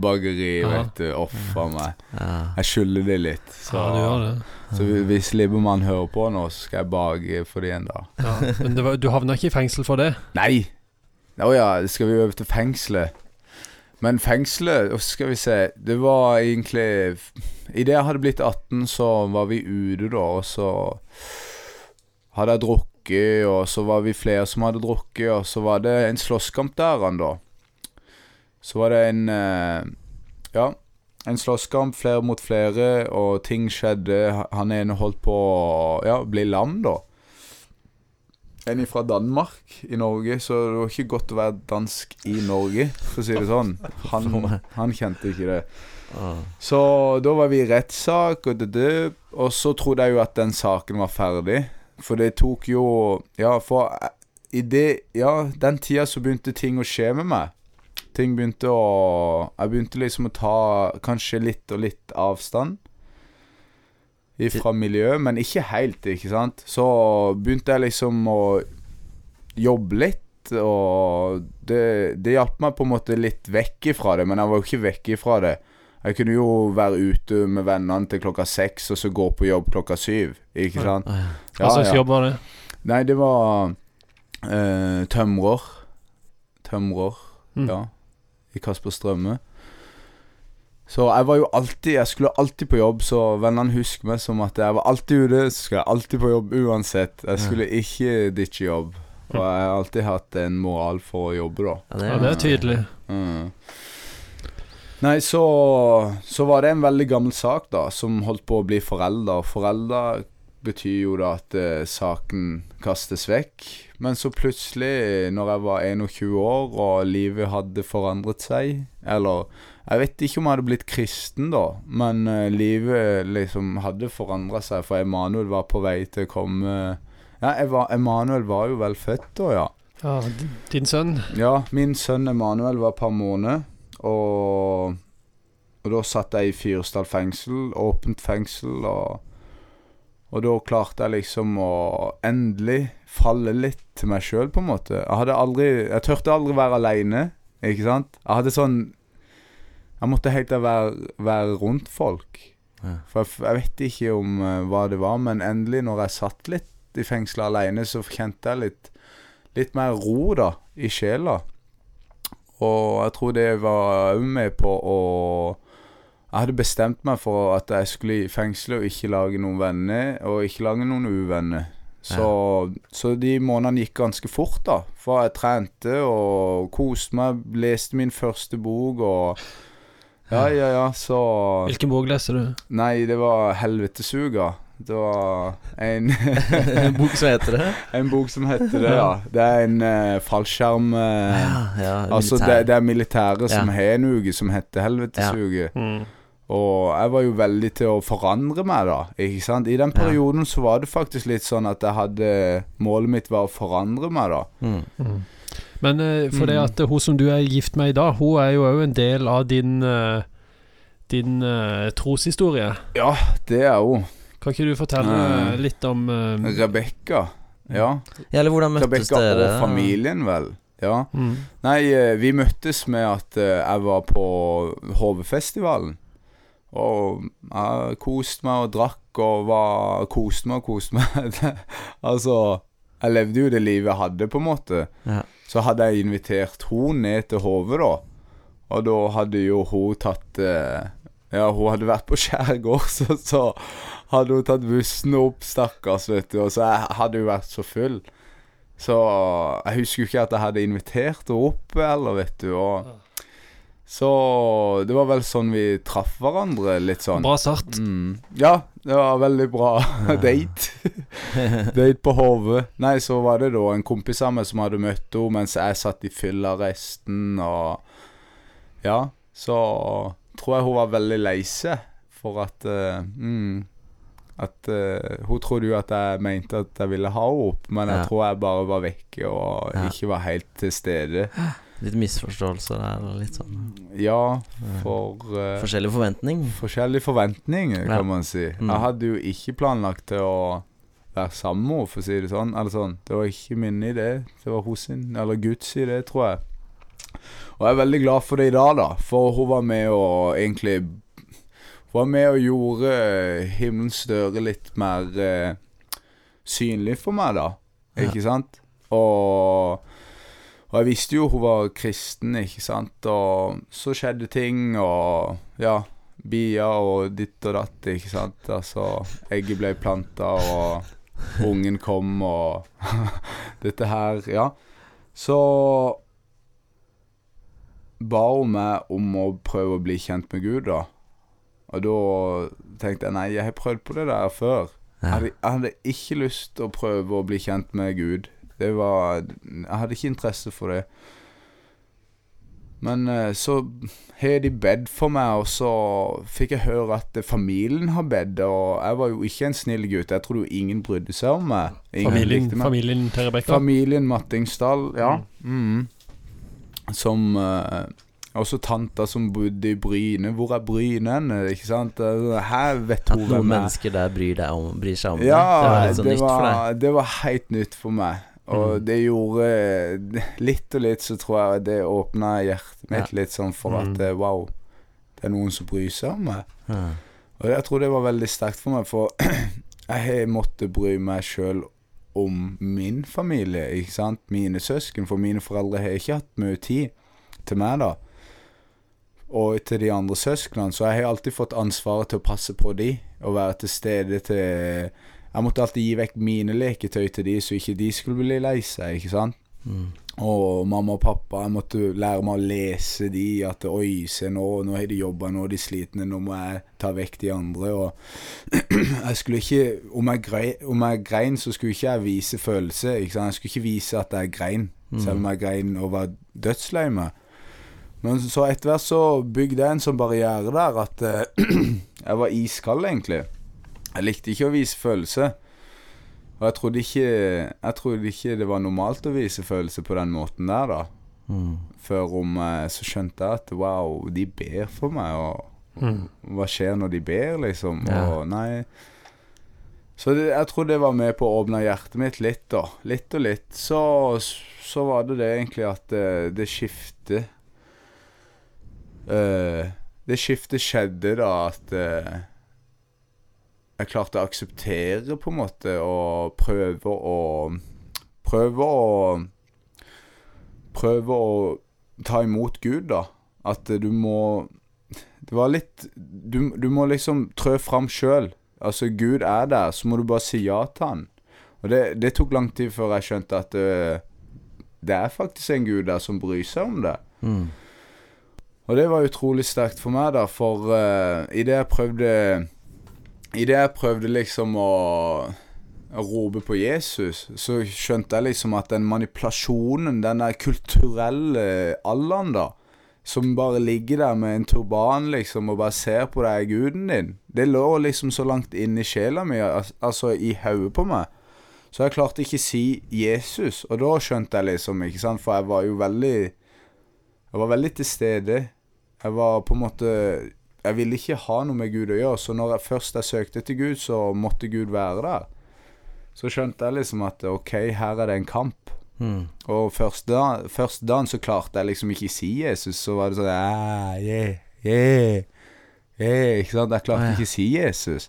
Bakeri, Ja. vet du. Uff a meg. Ja. Jeg skylder det litt. Så, Ja, du gjør det. så hvis Liberman hører på nå, så skal jeg bake for det en dag. Ja. Men det var, du havna ikke i fengsel for det? Nei! Å ja, skal vi over til fengselet? Men fengselet, skal vi se Det var egentlig Idet jeg hadde blitt 18, så var vi ute, da, og så hadde jeg drukket, og så var vi flere som hadde drukket, og så var det en slåsskamp der, han da. Så var det en eh, Ja, en slåsskamp, flere mot flere, og ting skjedde. Han ene holdt på å ja, bli lam, da. en fra Danmark i Norge, så det var ikke godt å være dansk i Norge, for å si det sånn. Han, *laughs* han kjente ikke det. Ah. Så da var vi i rettssak, og, og så trodde jeg jo at den saken var ferdig. For det tok jo Ja, for eh, i det Ja, den tida så begynte ting å skje med meg. Ting begynte å Jeg begynte liksom å ta kanskje litt og litt avstand ifra miljøet, men ikke helt, ikke sant. Så begynte jeg liksom å jobbe litt, og det, det hjalp meg på en måte litt vekk ifra det, men jeg var jo ikke vekk ifra det. Jeg kunne jo være ute med vennene til klokka seks, og så gå på jobb klokka syv, ikke sant. Ja. Hva slags jobb var det? Nei, det var eh, tømrer. Tømrer, Mm. ja. I Kasper Strømme. Så jeg var jo alltid Jeg skulle alltid på jobb, så vennene husker meg som at jeg var alltid ute. Så skulle jeg alltid på jobb uansett. Jeg skulle ikke ditche jobb. Og jeg har alltid hatt en moral for å jobbe, da. Ja, det, Ja, det er tydelig. Mm. Nei, så, så var det en veldig gammel sak, da, som holdt på å bli forelda. Og forelda betyr jo da at eh, saken kastes vekk. Men så plutselig, når jeg var 21 år og livet hadde forandret seg Eller jeg vet ikke om jeg hadde blitt kristen da, men eh, livet liksom hadde forandra seg, for Emanuel var på vei til å komme Ja, var, Emanuel var jo vel født da, ja. Ja, din sønn. Ja, min sønn Emanuel var et par måneder, og, og da satt jeg i Fyresdal fengsel, åpent fengsel, og, og da klarte jeg liksom å endelig falle litt til meg sjøl, på en måte. Jeg hadde aldri Jeg turte aldri være aleine, ikke sant? Jeg hadde sånn Jeg måtte helt til være, være rundt folk. Ja. For jeg, jeg vet ikke om uh, hva det var, men endelig, når jeg satt litt i fengselet aleine, så kjente jeg litt litt mer ro da, i sjela. Og jeg tror det var òg med på å Jeg hadde bestemt meg for at jeg skulle i fengselet og ikke lage noen venner, og ikke lage noen uvenner. Så, så de månedene gikk ganske fort, da. For jeg trente og koste meg, leste min første bok og Ja, ja, ja, så Hvilken bok leser du? Nei, det var 'Helvetesuga'. Det var en *laughs* en bok som heter det? En bok som heter det, ja. Det er en uh, fallskjerm uh, Ja, ja Altså, det, det er militære som Ja. har en uke som heter Helvetesuge. Mm. Og jeg var jo veldig til å forandre meg, da. Ikke sant? I den Ja. perioden så var det faktisk litt sånn at jeg hadde Målet mitt var å forandre meg, da. Mm. Mm. Men uh, for det Mm. at hun som du er gift med i dag, hun er jo òg en del av din uh, Din uh, troshistorie. Ja, det er hun. Kan ikke du fortelle litt om uh, Rebekka. Ja. Ja, eller hvordan møttes Rebecca dere? og familien, vel. Ja. mm. Nei, vi møttes med at jeg var på HV-festivalen. Og jeg koste meg og drakk og var Koste meg og koste meg. *laughs* Altså Jeg levde jo det livet jeg hadde, på en måte. Ja. Så hadde jeg invitert hun ned til Hove, da. Og da hadde jo hun tatt eh, Ja, hun hadde vært på *laughs* skjærgård, så, så hadde hun tatt bussen opp, stakkars, vet du. Og så jeg hadde jo vært så full. Så jeg husker jo ikke at jeg hadde invitert henne opp, eller, vet du. Og, så det var vel sånn vi traff hverandre, litt sånn. Bra start. Mm. Ja, det var veldig bra *laughs* date. *laughs* date på hodet. Nei, så var det da en kompis av meg som hadde møtt henne mens jeg satt i fyllearresten, og Ja, så tror jeg hun var veldig lei seg for at uh, mm, At uh, Hun trodde jo at jeg mente at jeg ville ha henne opp, men jeg Ja. tror jeg bare var vekke og Ja. ikke var helt til stede. *gasps* Litt misforståelser der, litt sånn Ja, eh, for uh, Forskjellig forventning. Forskjellig forventning, kan Ja. man si. Mm. Jeg hadde jo ikke planlagt til å være sammen med henne, for å si det sånn. Eller sånn. Det var ikke min idé, det var hos sin, eller Guds idé, tror jeg. Og jeg er veldig glad for det i dag, da, for hun var med og egentlig Hun var med og gjorde himmelens dører litt mer uh, synlig for meg, da. Ja. Ikke sant? Og og jeg visste jo hun var kristen, ikke sant, og så skjedde ting, og ja Bia og ditt og datt, ikke sant. Altså, egget ble planta, og ungen kom, og *laughs* dette her Ja. Så ba hun meg om å prøve å bli kjent med Gud, da. Og da tenkte jeg nei, jeg har prøvd på det der før. Jeg hadde, jeg hadde ikke lyst til å prøve å bli kjent med Gud. Det var Jeg hadde ikke interesse for det. Men eh, så har de bedt for meg, og så fikk jeg høre at eh, familien har bedt, og jeg var jo ikke en snill gutt. Jeg trodde jo ingen brydde seg om meg. Ingen Familien, meg. familien til Rebekka? Familien Mattingsdal, ja. Mm. Som uh, Også tanta som bodde i Bryne. Hvor er Bryne hen? Ikke sant? Her vet At noen er. mennesker der bryr, deg om, bryr seg om Ja, deg. Det var det, nytt for deg. var, det var helt nytt for meg. Og Mm. det gjorde Litt og litt så tror jeg det åpna hjertet mitt litt sånn for Mm. at eh, wow, det er noen som bryr seg om meg. Og jeg tror det var veldig sterkt for meg, for *clears throat* jeg har måttet bry meg sjøl om min familie, ikke sant. Mine søsken, for mine foreldre har ikke hatt mye tid til meg, da. Og til de andre søsknene, så jeg har alltid fått ansvaret til å passe på de, og være til stede til Jeg måtte alltid gi vekk mine leketøy til de, så ikke de skulle bli lei seg, ikke sant. Mm. Og mamma og pappa, jeg måtte lære meg å lese de at oi, se nå, nå har de jobba, nå er de slitne, nå må jeg ta vekk de andre. Og *clears throat* jeg skulle ikke Om jeg, grei, om jeg grein, så skulle ikke jeg vise følelse. Ikke sant? Jeg skulle ikke vise at jeg grein, selv om jeg grein og var dødslei meg. Men så etter hvert så bygde jeg en sånn barriere der at *clears throat* jeg var iskald, egentlig. Jeg likte ikke å vise følelse. Og jeg trodde ikke Jeg trodde ikke det var normalt å vise følelse på den måten der, da. Mm. Før om eh, så skjønte jeg at wow, de ber for meg, og Mm. hva skjer når de ber, liksom? Ja. Og nei Så det, jeg tror det var med på å åpne hjertet mitt litt, da. Litt og litt. Så, så var det det egentlig at det, det skiftet uh, Det skiftet skjedde da at eh, jeg klarte å akseptere, på en måte, og prøve å Prøve å Prøve å ta imot Gud, da. At eh, du må Det var litt Du, du må liksom trø fram sjøl. Altså, Gud er der, så må du bare si ja til han. Og det, det tok lang tid før jeg skjønte at eh, det er faktisk en Gud der som bryr seg om det. Mm. Og det var utrolig sterkt for meg, da, for uh, idet jeg prøvde Idet jeg prøvde liksom å, å rope på Jesus, så skjønte jeg liksom at den manipulasjonen, den der kulturelle alderen, da, som bare ligger der med en turban, liksom, og bare ser på deg, guden din, det lå liksom så langt inn i sjela mi, al altså i hodet på meg. Så jeg klarte ikke si Jesus, og da skjønte jeg liksom, ikke sant, for jeg var jo veldig Jeg var veldig til stede. Jeg var på en måte Jeg ville ikke ha noe med Gud å gjøre, så når jeg først jeg søkte til Gud, så måtte Gud være der. Så skjønte jeg liksom at OK, her er det en kamp. Mm. Og første, da, første dagen så klarte jeg liksom ikke si Jesus, så var det sånn ah, yeah, yeah, yeah, Ikke sant? Jeg klarte Ah, ja. ikke si Jesus.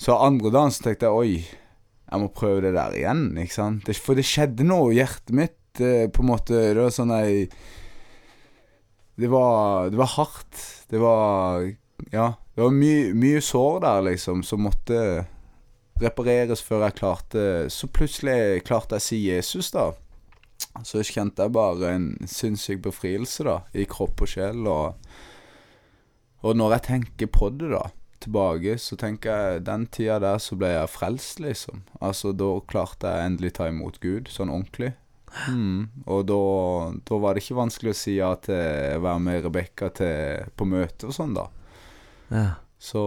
Så andre dagen så tenkte jeg oi, jeg må prøve det der igjen, ikke sant. For det skjedde noe i hjertet mitt, eh, på en måte. Det var sånn jeg Det var, det var hardt. Det var Ja. Det var mye, mye sår der, liksom, som måtte repareres før jeg klarte Så plutselig klarte jeg å si Jesus, da. Så kjente jeg bare en sinnssyk befrielse, da, i kropp og sjel. Og, og når jeg tenker på det, da, tilbake, så tenker jeg den tida der så ble jeg frelst, liksom. Altså, da klarte jeg endelig ta imot Gud, sånn ordentlig. Mm. Og da, da var det ikke vanskelig å si ja til å være med Rebekka på møte og sånn, da. Ja. Så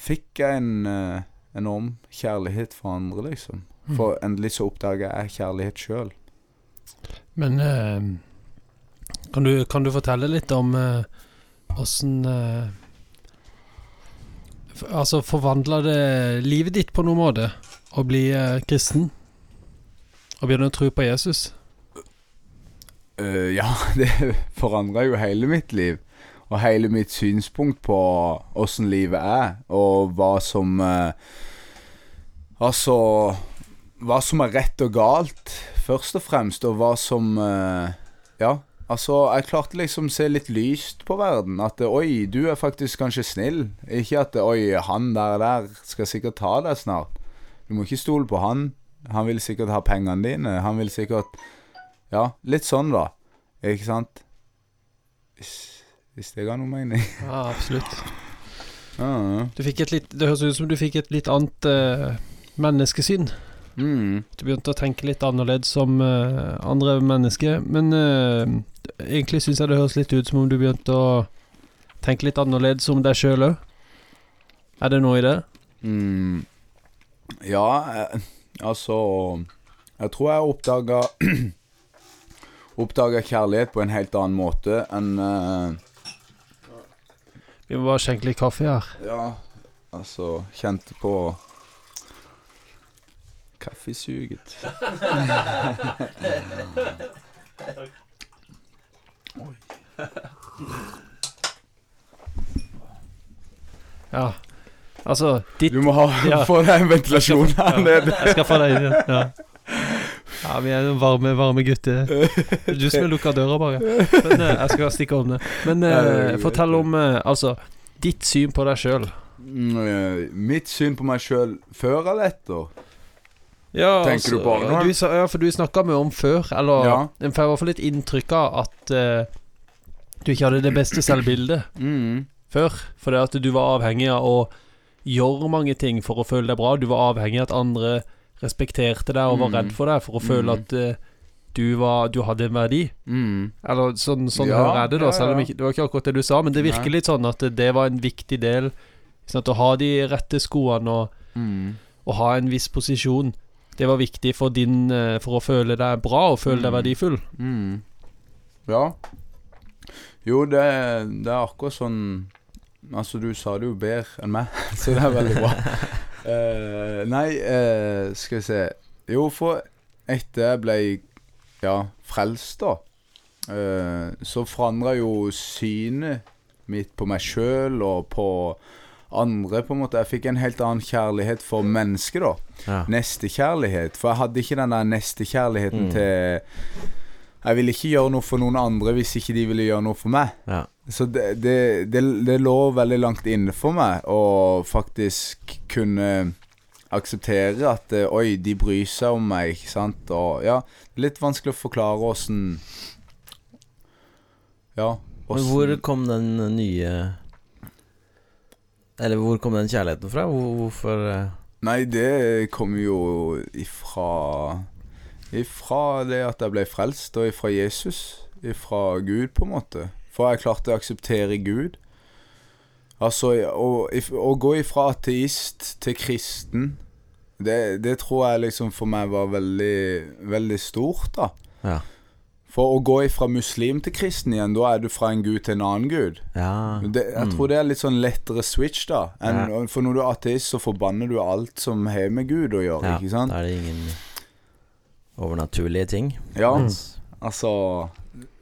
fikk jeg en eh, enorm kjærlighet for andre, liksom. For endelig så oppdaga jeg kjærlighet sjøl. Men eh, kan, du, kan du fortelle litt om åssen Altså, forvandla det livet ditt på noen måte å bli eh, kristen? Og begynne å tro på Jesus? Eh, ja, *laughs* det forandra jo hele mitt liv. Og hele mitt synspunkt på åssen livet er, og hva som uh, Altså Hva som er rett og galt, først og fremst, og hva som uh, Ja. Altså, jeg klarte liksom å se litt lyst på verden. At oi, du er faktisk kanskje snill. Ikke at oi, han der der skal sikkert ta deg snart. Du må ikke stole på han. Han vil sikkert ha pengene dine. Han vil sikkert Ja, litt sånn, da. Ikke sant? Hvis, hvis det ga noe mening. *laughs* Ja, absolutt. Du fikk et litt, det høres ut som du fikk et litt annet uh, menneskesyn. Mm. Du begynte å tenke litt annerledes som uh, andre mennesker. Men uh, egentlig syns jeg det høres litt ut som om du begynte å tenke litt annerledes om deg sjøl òg. Er det noe i det? Mm. Ja, altså Jeg tror jeg oppdaga *clears throat* Oppdaga kjærlighet på en helt annen måte enn uh, Vi må bare skjenke litt kaffe her. Ja, altså Kjente på kaffesuget. *laughs* Ja. Altså, ditt Du må ha, Ja. få deg en ventilasjon her *laughs* nede. Jeg skal få deg inn. Ja. Ja, vi er noen varme, varme gutter. Du skal lukke døra, bare. Men eh, jeg skal stikke om det. Men eh, fortell om eh, altså ditt syn på deg sjøl. Mm, eh, Mitt syn på meg sjøl før eller etter? Ja, Tenker du på nå? Du, sa- ja, for du snakka mye om før, eller Ja. En får i hvert fall litt inntrykk av at eh, du ikke hadde det beste selvbildet *clears throat* Mm. før. det at du var avhengig av å gjøre mange ting for å føle deg bra. Du var avhengig av at andre respekterte deg og var Mm. redd for deg for å føle Mm. at eh, du, var, du hadde en verdi. Mm. Eller sånn, sånn Ja, hører jeg det, da. Selv om ikke, det var ikke akkurat det du sa, men det virker litt sånn at det var en viktig del. Sånn at å ha de rette skoene og, Mm. og ha en viss posisjon, det var viktig for din eh, For å føle deg bra og føle deg Mm. verdifull. Mm. Ja. Jo, det, det er akkurat sånn Altså, du sa det jo bedre enn meg, *laughs* så det er veldig bra. *laughs* Eh, nei, uh, skal vi se Jo, for etter jeg ble ja, frelst, da, uh, så forandra jo synet mitt på meg sjøl og på andre, på en måte. Jeg fikk en helt annen kjærlighet for mennesket, da Ja. nestekjærlighet. For jeg hadde ikke den der nestekjærligheten Mm. til Jeg ville ikke gjøre noe for noen andre hvis ikke de ville gjøre noe for meg. ja. Så det, det, det, det lå veldig langt inne for meg å faktisk kunne akseptere at eh, Oi, de bryr seg om meg, ikke sant? Og ja, litt vanskelig å forklare åssen Ja. Åssen- hvor kom den nye Eller hvor kom den kjærligheten fra? Hvorfor eh, Nei, det kom jo ifra Ifra det at jeg ble frelst, og ifra Jesus. Ifra Gud, på en måte. For jeg klarte å akseptere Gud. Altså, å, å gå ifra ateist til kristen, det, det tror jeg liksom for meg var veldig, veldig stort, da. Ja. For å gå ifra muslim til kristen igjen, da er du fra en gud til en annen gud. ja. Det, jeg Mm. tror det er litt sånn lettere switch, da. Enn, For når du er ateist, så forbanner du alt som har med Gud å gjøre, ja. ikke sant? Da er det ingen overnaturlige ting. Ja, Mm. altså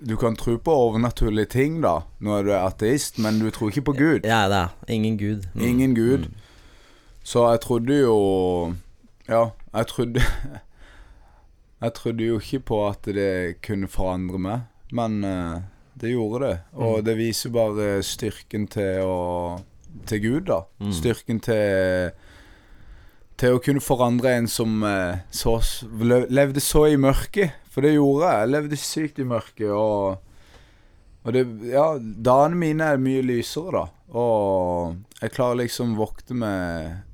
Du kan tro på overnaturlige ting, da, når du er ateist, men du tror ikke på Gud. Ja, det er ingen gud. Mm. Ingen Gud. Mm. Så jeg trodde jo Ja, jeg trodde *laughs* Jeg trodde jo ikke på at det kunne forandre meg, men eh, det gjorde det. Og Mm. det viser bare styrken til å Til Gud, da. Mm. Styrken til Til å kunne forandre en som eh, så, levde så i mørket. For det gjorde jeg. Jeg levde sykt i mørket, og og det, ja, dagene mine er mye lysere, da. Og jeg klarer liksom våkne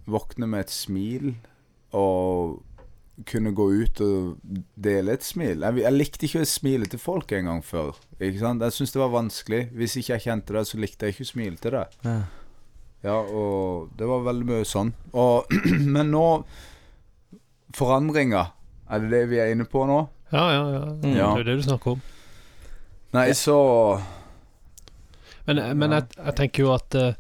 våkne med et smil. Og kunne gå ut og dele et smil. Jeg, jeg likte ikke å smile til folk en gang før. Ikke sant? Jeg syntes det var vanskelig. Hvis ikke jeg kjente det, så likte jeg ikke å smile til det. Ja. Ja, og det var veldig mye sånn. Og, *clears throat* men nå Forandringer. Er det det vi er inne på nå? Ja, ja, ja. Det Mm. er Det jo det du snakker om. Nei, så Men, men Ja. jeg, jeg tenker jo at uh,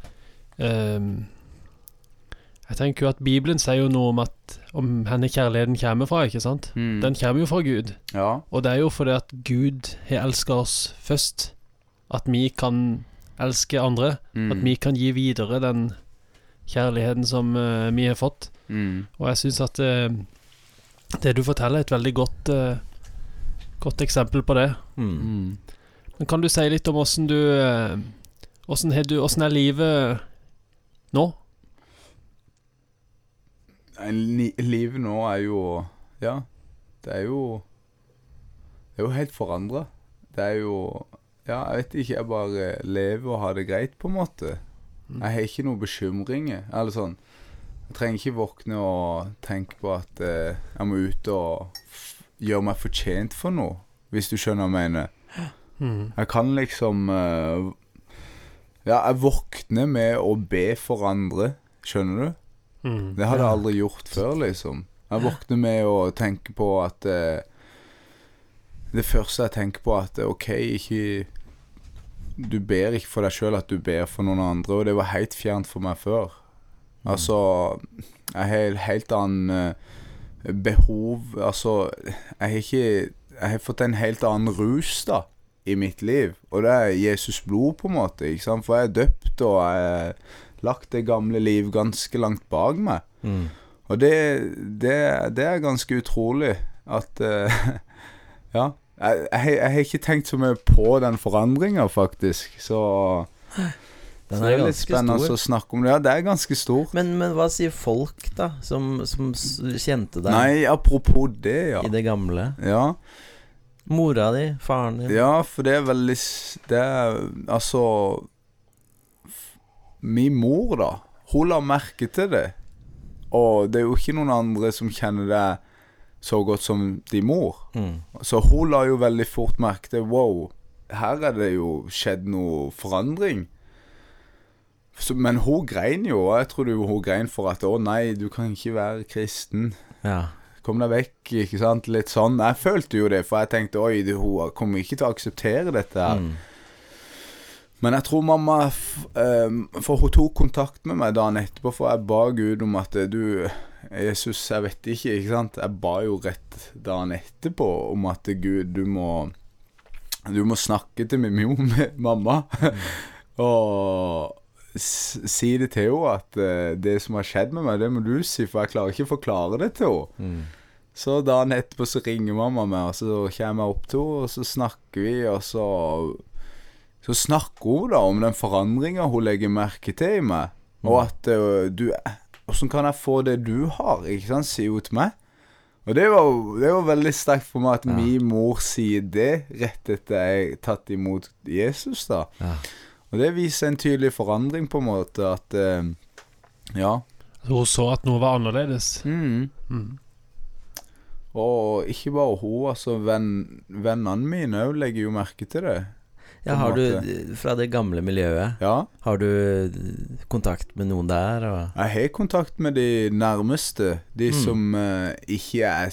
Jeg tenker jo at Bibelen sier jo noe om at Om henne kjærligheten kommer fra, ikke sant? mm, Den kommer jo fra Gud. Ja. Og det er jo fordi at Gud har elska oss først. At vi kan elske andre. Mm, At vi kan gi videre den kjærligheten som uh, vi har fått. mm, Og jeg syns at uh, det du forteller, er et veldig godt, uh, godt eksempel på det. Mm. mm. Men kan du si litt om åssen du Åssen har du Åssen er livet nå? Li Livet nå er jo Ja, det er jo Det er jo helt forandra. Det er jo Ja, jeg vet ikke. Jeg bare lever og har det greit, på en måte. Mm. Jeg har ikke noen bekymringer. Eller sånn Jeg trenger ikke våkne og tenke på at eh, jeg må ut og gjøre meg fortjent for noe, hvis du skjønner hva jeg mener. Mm. Jeg kan liksom eh, Ja, jeg våkner med å be for andre, skjønner du? Mm. Det hadde jeg aldri gjort før, liksom. Jeg våkner med å tenke på at eh, Det første jeg tenker på, at OK, ikke Du ber ikke for deg sjøl at du ber for noen andre, og det var helt fjernt for meg før. Altså Jeg har et helt annen eh, behov Altså, jeg har ikke Jeg har fått en helt annen rus, da, i mitt liv, og det er Jesus blod, på en måte, ikke sant, for jeg er døpt, og jeg har lagt det gamle liv ganske langt bak meg. Mm. Og det, det, det er ganske utrolig at uh, *laughs* Ja. Jeg, jeg, har- jeg har ikke tenkt så mye på den forandringa, faktisk. Så, Den så det er litt spennende stor. å snakke om det. Ja, det er ganske stort. Men, men hva sier folk, da, som, som kjente deg Nei, apropos det, ja. i det gamle? Ja, Mora di, faren din ja for det er veldig Det er altså Min mor, da. Hun la merke til det. Og det er jo ikke noen andre som kjenner det så godt som de mor. Mm. Så hun la jo veldig fort merke til Wow, her er det jo skjedd noe forandring. Så, men hun grein jo, og jeg tror jo hun grein for at å nei, du kan ikke være kristen. Ja. Kom deg vekk, ikke sant. Litt sånn. Jeg følte jo det, for jeg tenkte oi, du, hun kommer ikke til å akseptere dette her. Mm. Men jeg tror mamma f ehm, For hun tok kontakt med meg dagen etterpå, for jeg ba Gud om at eh, du Jesus, jeg vet ikke, ikke sant. Jeg ba jo rett dagen etterpå om at Gud, du må Du må snakke til min mor, med mamma, *laughs* og si det til henne at eh, det som har skjedd med meg, det må du si, for jeg klarer ikke å forklare det til henne. Mm. Så dagen etterpå så ringer mamma meg, og så kommer jeg opp til henne, og så snakker vi, og så Så snakker hun da om den forandringa hun legger merke til i meg, og at uh, du Åssen kan jeg få det du har, ikke sant, sier hun til meg. Og det var, det var veldig sterkt for meg at Ja. min mor sier det rett etter jeg tatt imot Jesus, da. Ja. Og det viser en tydelig forandring, på en måte, at øh, Ja. Hun så at noe var annerledes. Mm. Mm. Og ikke bare hun, altså venn, vennene mine òg legger jo merke til det. Ja, har du. Fra det gamle miljøet, Ja, har du kontakt med noen der? Og jeg har kontakt med de nærmeste. De Mm. som uh, ikke er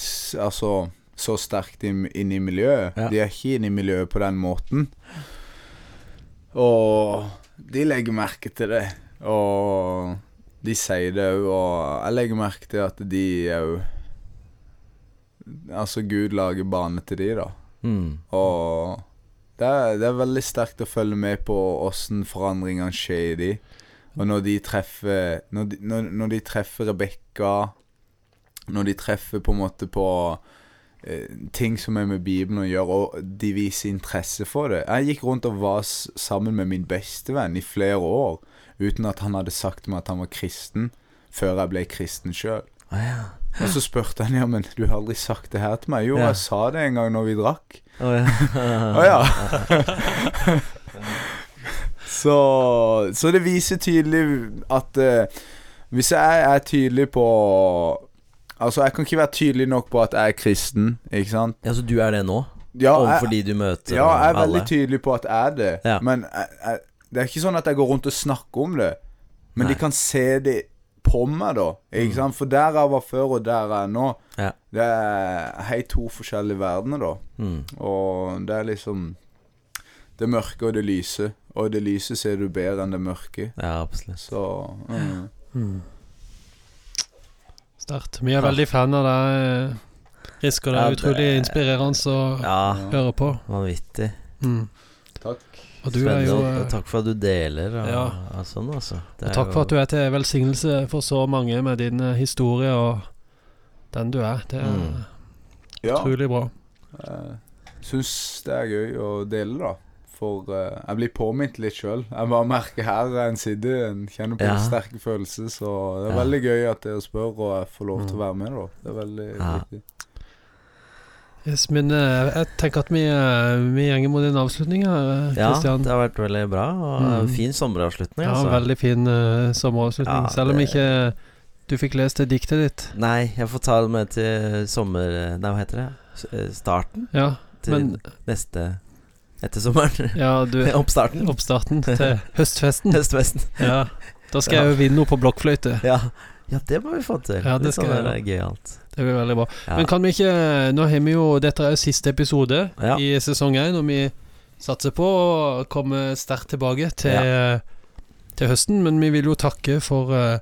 altså, så sterkt inn inne i miljøet. Ja. De er ikke inne i miljøet på den måten. Og de legger merke til det. Og de sier det òg, og jeg legger merke til at de òg Altså, Gud lager bane til de, da. mm. Og det er, det er veldig sterkt å følge med på åssen forandringene skjer i de. Og når de treffer Når de, når, når de treffer Rebekka Når de treffer på en måte på eh, ting som er med Bibelen å gjøre, og de viser interesse for det. Jeg gikk rundt og var sammen med min bestevenn i flere år uten at han hadde sagt meg at han var kristen, før jeg ble kristen sjøl. Ja. Og så spurte han ja, men du har aldri sagt det her til meg. Jo, Ja. jeg sa det en gang når vi drakk. Å ja. *laughs* oh, ja. *laughs* så, så det viser tydelig at uh, hvis jeg er tydelig på Altså, jeg kan ikke være tydelig nok på at jeg er kristen, ikke sant? ja, så du er det nå? Ja, Overfor de du møter? ja, jeg er alle? veldig tydelig på at jeg er det. Ja. Men jeg, jeg, det er ikke sånn at jeg går rundt og snakker om det. Men Nei. de kan se det på meg, da. Ikke Mm. sant? For der jeg var før, og der jeg er nå, Ja. det er helt to forskjellige verdener, da. Mm. Og det er liksom det mørke og det lyse. Og det lyse ser du bedre enn det mørke. Ja, absolutt. Så mm. Mm. Sterkt. Vi er veldig fan av deg, Risker. Det Ja, er det- utrolig inspirerende å Ja, høre på. vanvittig. Mm. Og du er jo og eh, takk for at du deler og, Ja. og sånn, altså. Det Og er takk jo- for at du er til velsignelse for så mange med din eh, historie og den du er. Det er Mm. Ja, utrolig bra. jeg syns det er gøy å dele, da. For uh, jeg blir påminnet litt sjøl. Jeg bare merker her en side, en kjenner på Ja. en sterk følelse. Så det er Ja. veldig gøy at dere spør, og jeg får lov til å Mm. være med, da. Det er veldig Ja. viktig. Yes, men eh, jeg tenker at vi, eh, vi gjenger mot en avslutning her, eh, Ja, det har vært veldig bra. Og Mm. fin sommeravslutning, Ja, altså. veldig fin uh, sommeravslutning. Ja, Selv om det- ikke Du fikk lest det diktet ditt. Nei, jeg får ta det med til sommer... Nei, hva heter det? Starten? Ja, Til men neste Etter sommeren. Ja, du *laughs* Oppstarten. Oppstarten til høstfesten. *laughs* Høstfesten. Ja. Da skal jeg jo vinne noe på blokkfløyte. Ja. Ja, det må vi få til. Ja, det skal sånn der gøyalt. Det blir veldig bra. Ja. Men kan vi ikke Nå har vi jo Dette er jo siste episode Ja. i sesong én, og vi satser på å komme sterkt tilbake til, til høsten. Men vi vil jo takke for uh,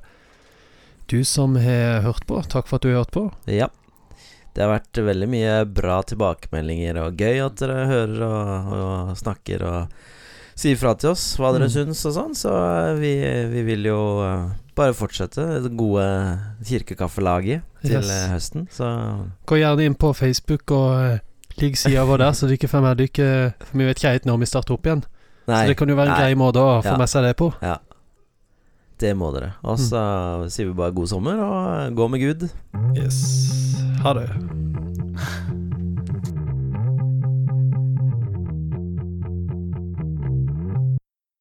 du som har hørt på. Takk for at du har hørt på. Ja. Det har vært veldig mye bra tilbakemeldinger, og gøy at dere hører og, og snakker og sier fra til oss hva dere Mm. syns og sånn. Så eh, vi, vi vil jo eh, bare fortsette det gode kirkekaffelaget til Yes. eh, høsten. Så Gå gjerne inn på Facebook og uh, ligg sida vår der, så du ikke får med dere For vi vet ikke helt når vi starter opp igjen. nei, så det kan jo være en nei. grei måte å få Ja. med seg det på. Ja. det må dere. Og så Mm. sier vi bare god sommer, og gå med Gud. Yes. Ha det.